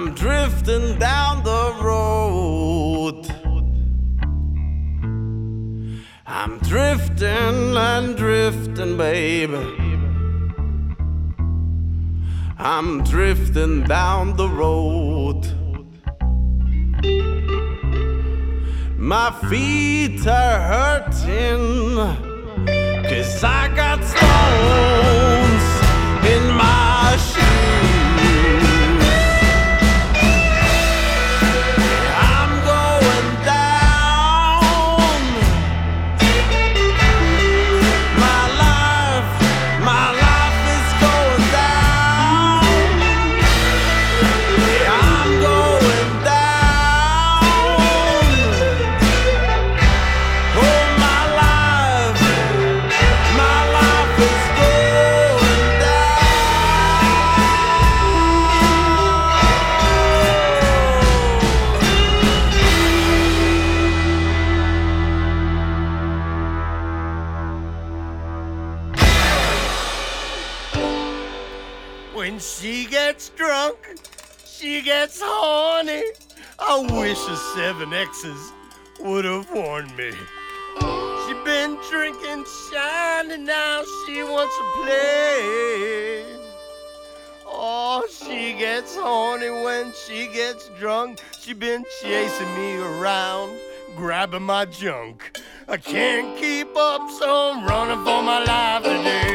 I'm drifting down the road. I'm drifting and drifting, baby. I'm drifting down the road. My feet are hurting. Cause I got stones in my shoes. Gets horny. I wish the seven X's would have warned me. She been drinking shine and now she wants to play. Oh, she gets horny when she gets drunk. She been chasing me around, grabbing my junk. I can't keep up, so I'm running for my life today.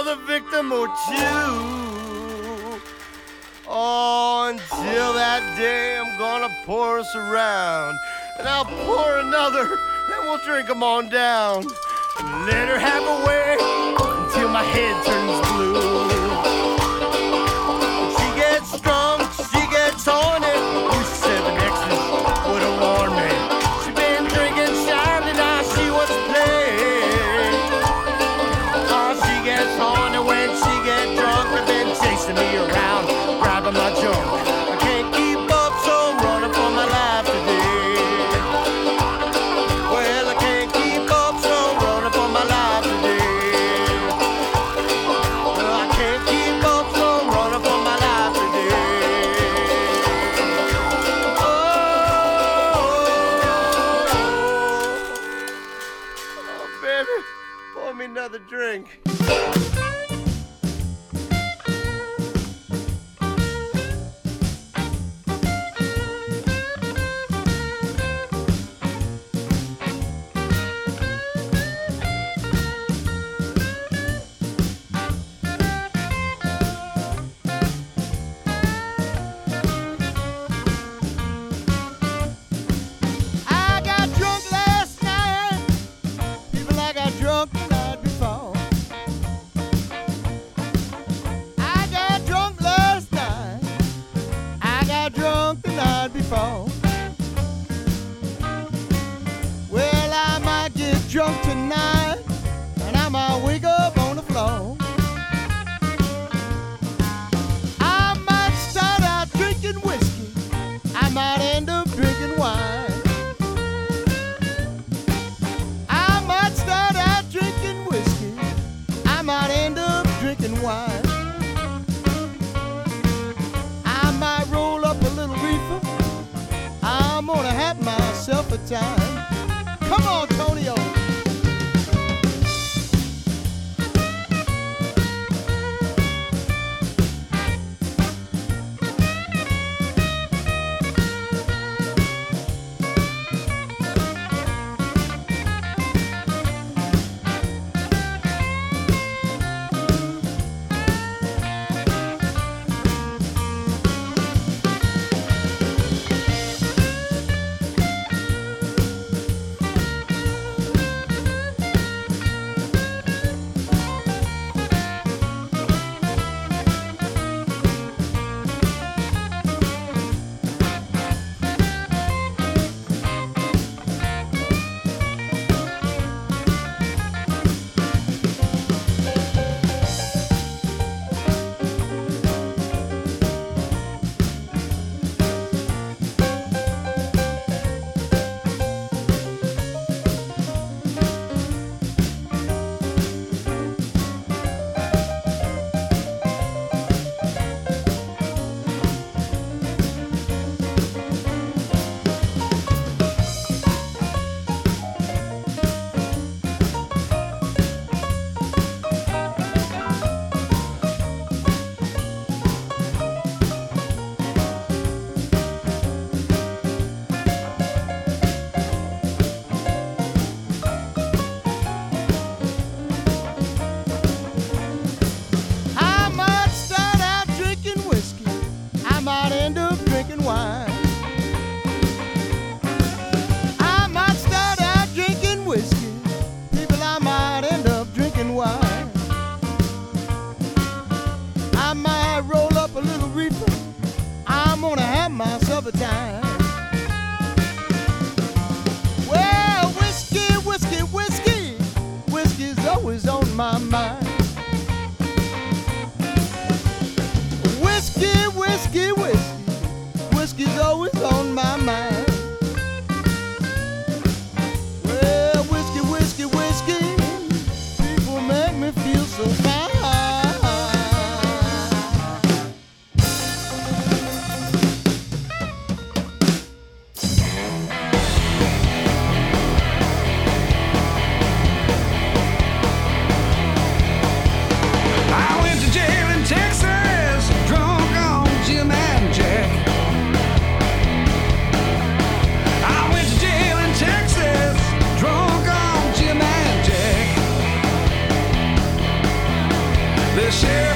another victim or two. Oh, until that day, I'm gonna pour us around. And I'll pour another, and we'll drink them on down. Let her have a way until my head turns blue. She gets strong. share.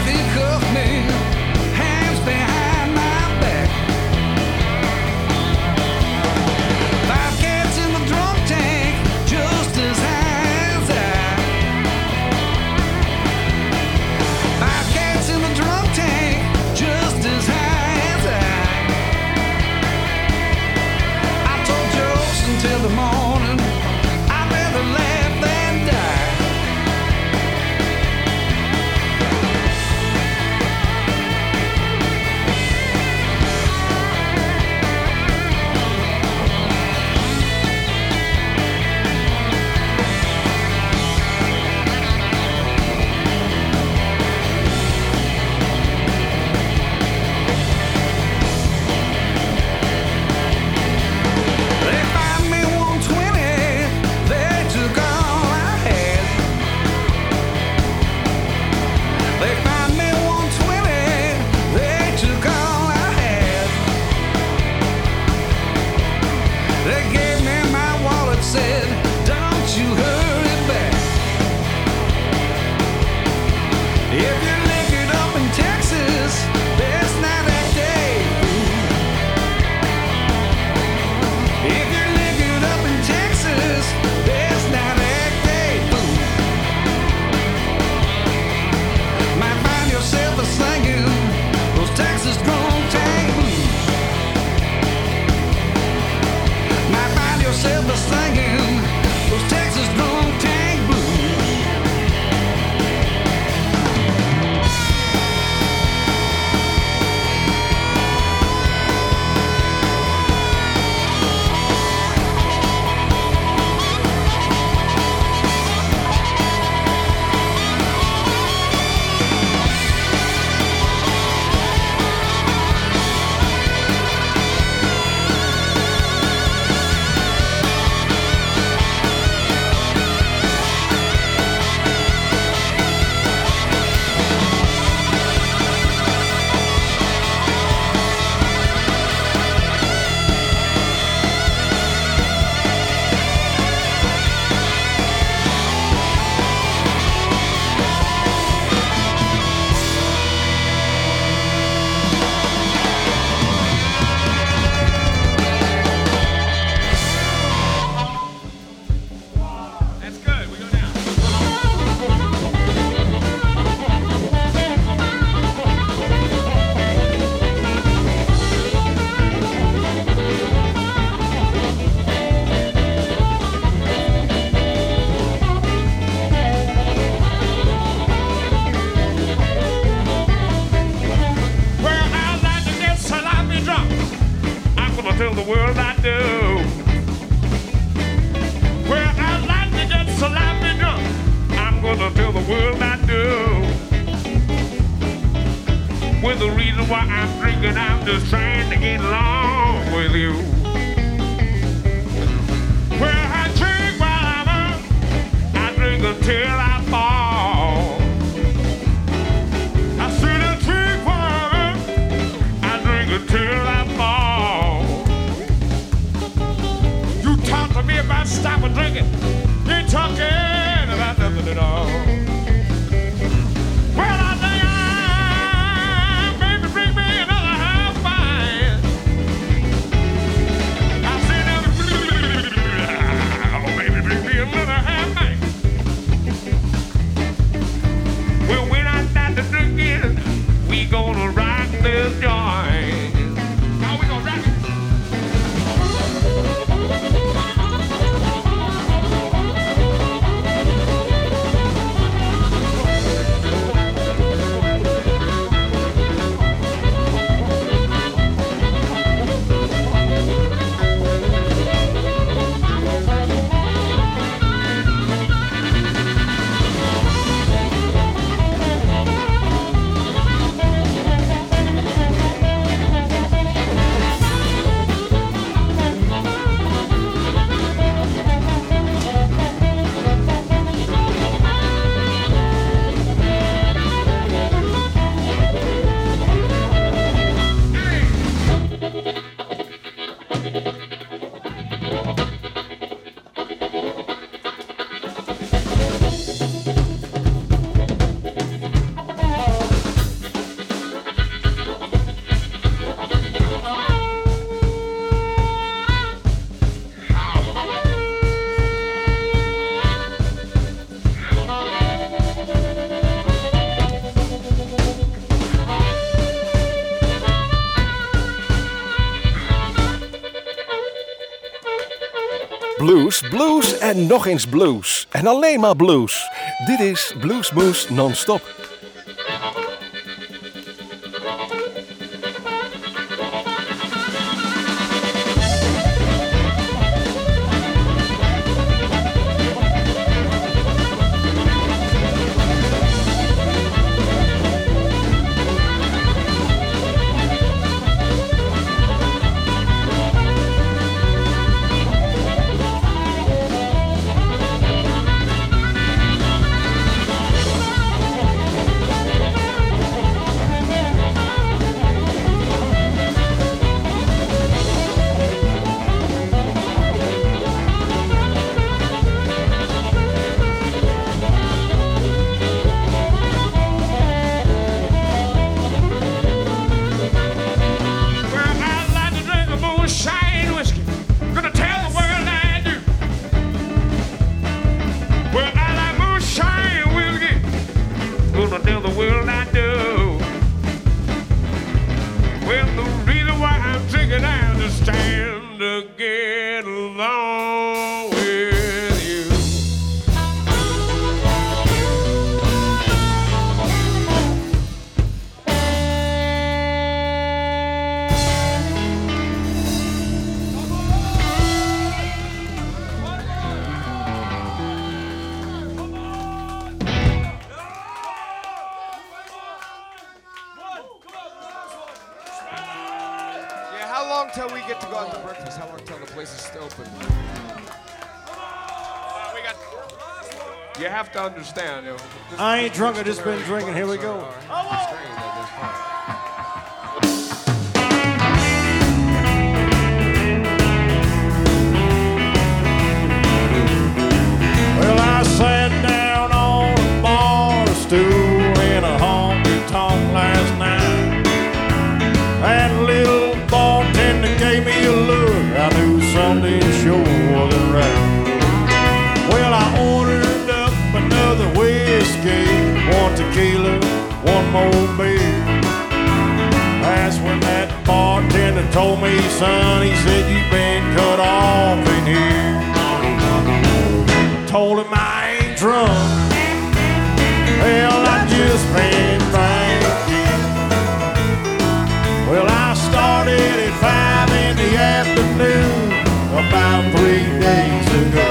about stopping drinking. You're talking about nothing at all. blues, en nog eens blues. En alleen maar blues. Dit is Bluesmoes Non-Stop. I ain't drunk. I just been drinking. Here we go. me, son, he said, you've been cut off in here. Told him I ain't drunk. Well, I just been drinking. Well, I started at five in the afternoon about three days ago.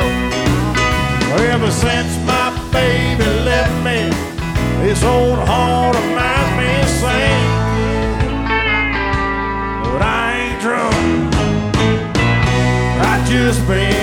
Ever since my baby left me, this old hall just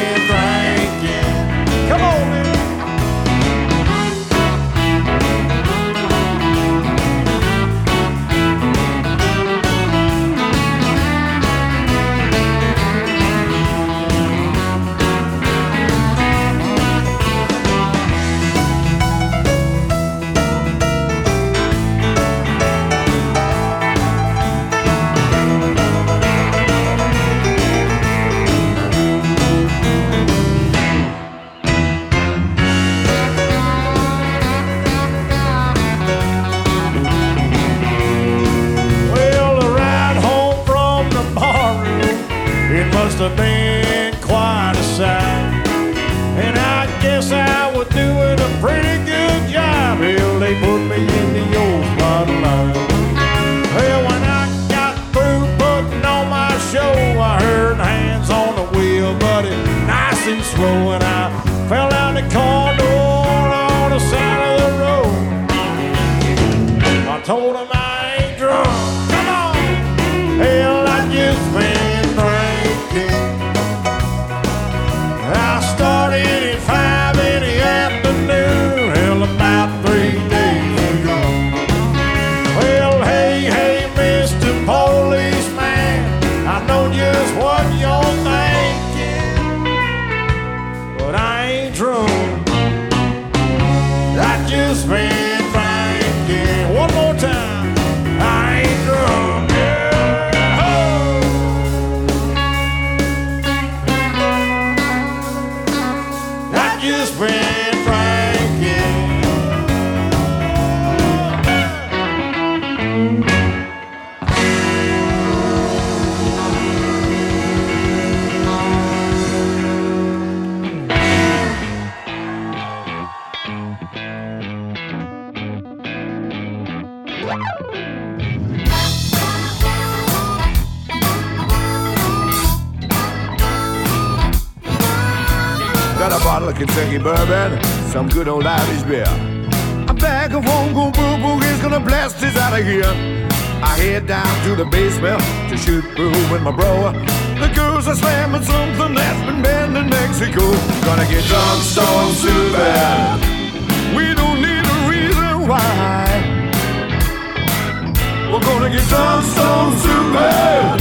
stone Superman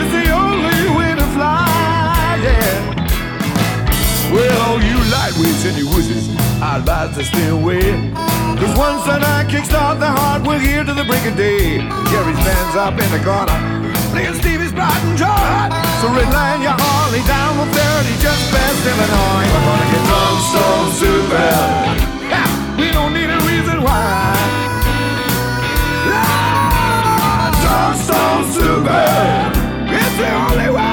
is the only way to fly. Yeah. Well, all you lightweights and you wizards, I advise to stay away. Cause once the night kicks off, the heart will hear to the break of day. Gary's bands up in the corner, playing Stevie's Pride and Joy. So redline your Harley down with 30 just past Illinois. We're gonna get drunk, so Superman. Yeah, we don't need a reason why. I'm. It's the only way.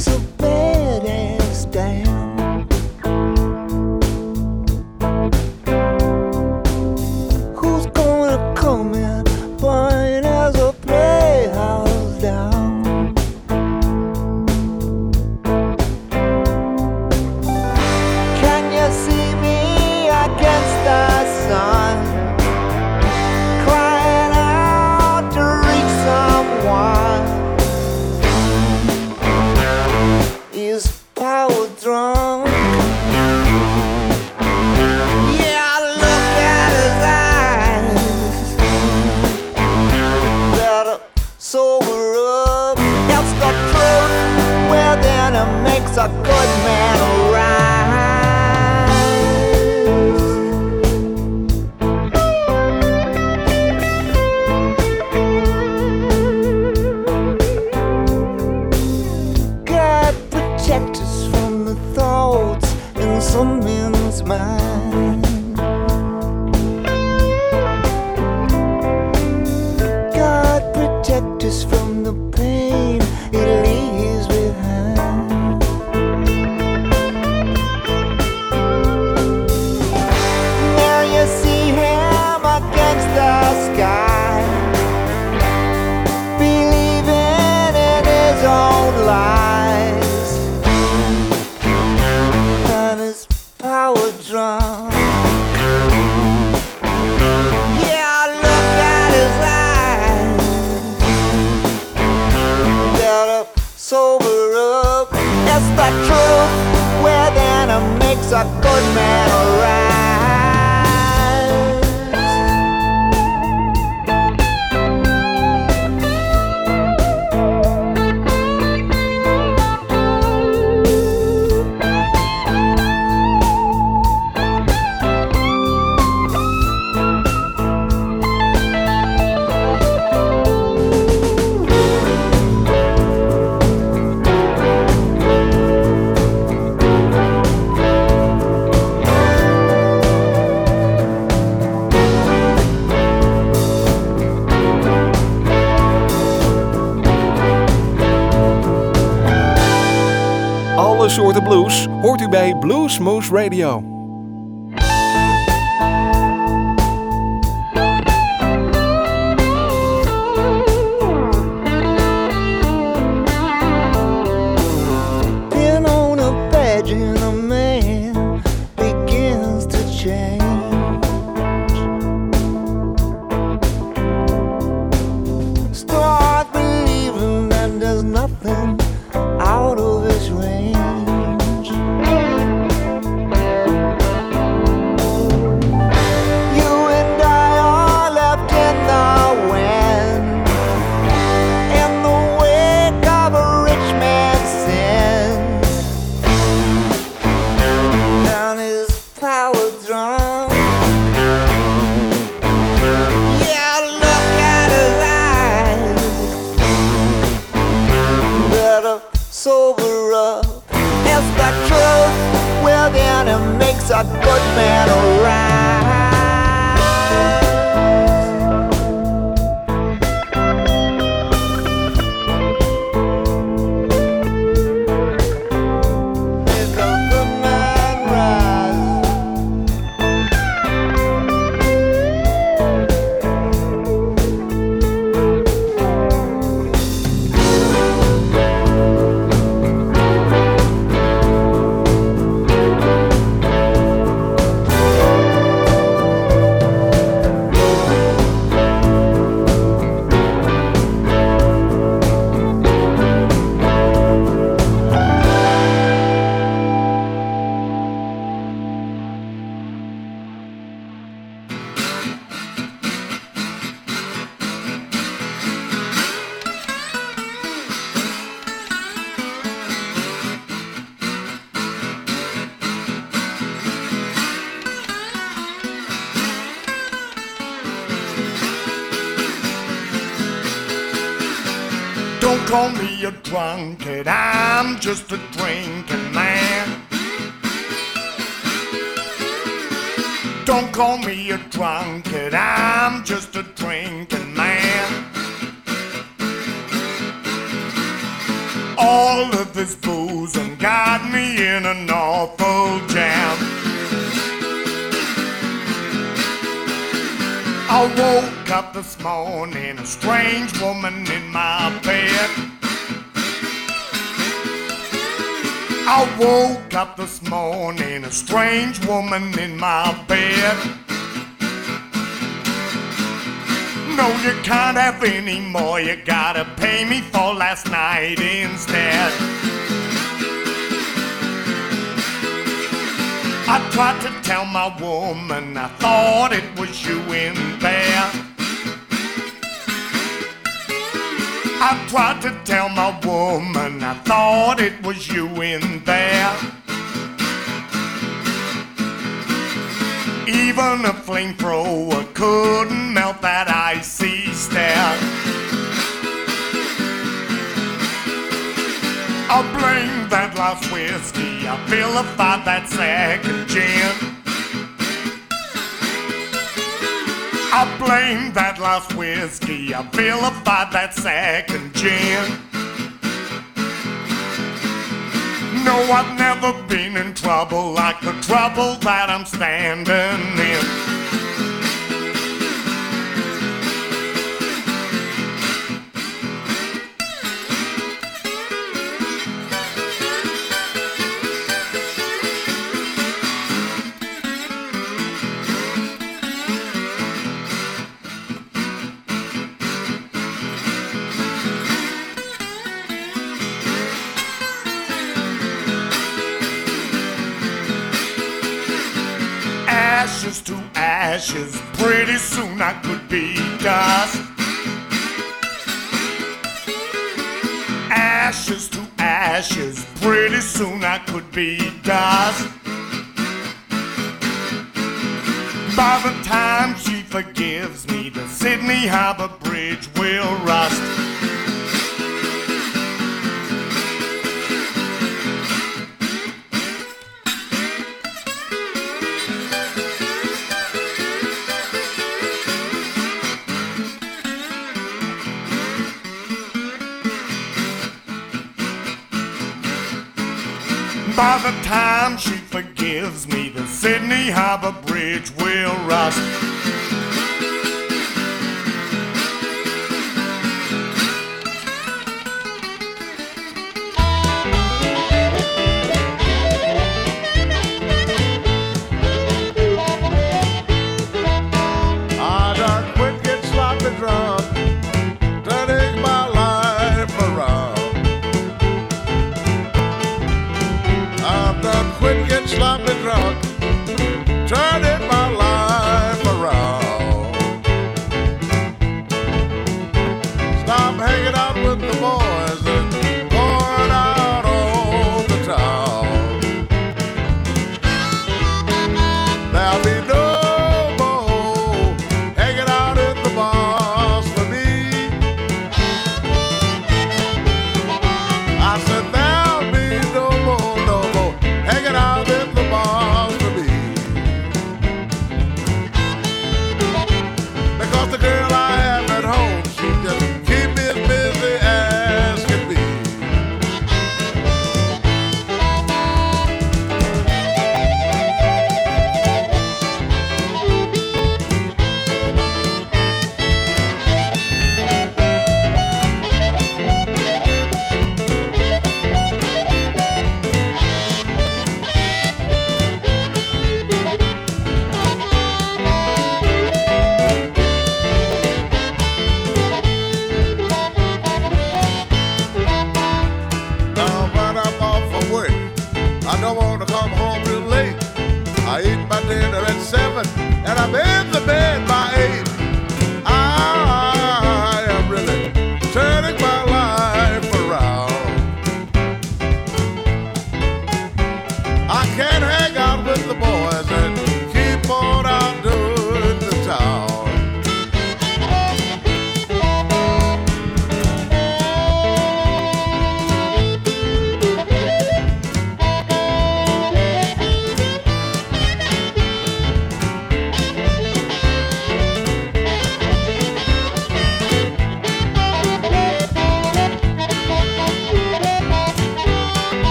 Take good man hoort u bij Blues Moose Radio. More, you gotta pay me for last night instead. I tried to tell my woman I thought it was you in there. I tried to tell my woman I thought it was you in there. Even a flamethrower couldn't melt that icy stare. I blame that last whiskey, I vilified that second gin. I blame that last whiskey, I vilified that second gin. No, I've never been in trouble like the trouble that I'm standing in. I could be dust. Ashes to ashes. Pretty soon I could be dust. By the time she forgives me, the Sydney Harbor Bridge will rust. By the time she forgives me, the Sydney Harbor Bridge will rust.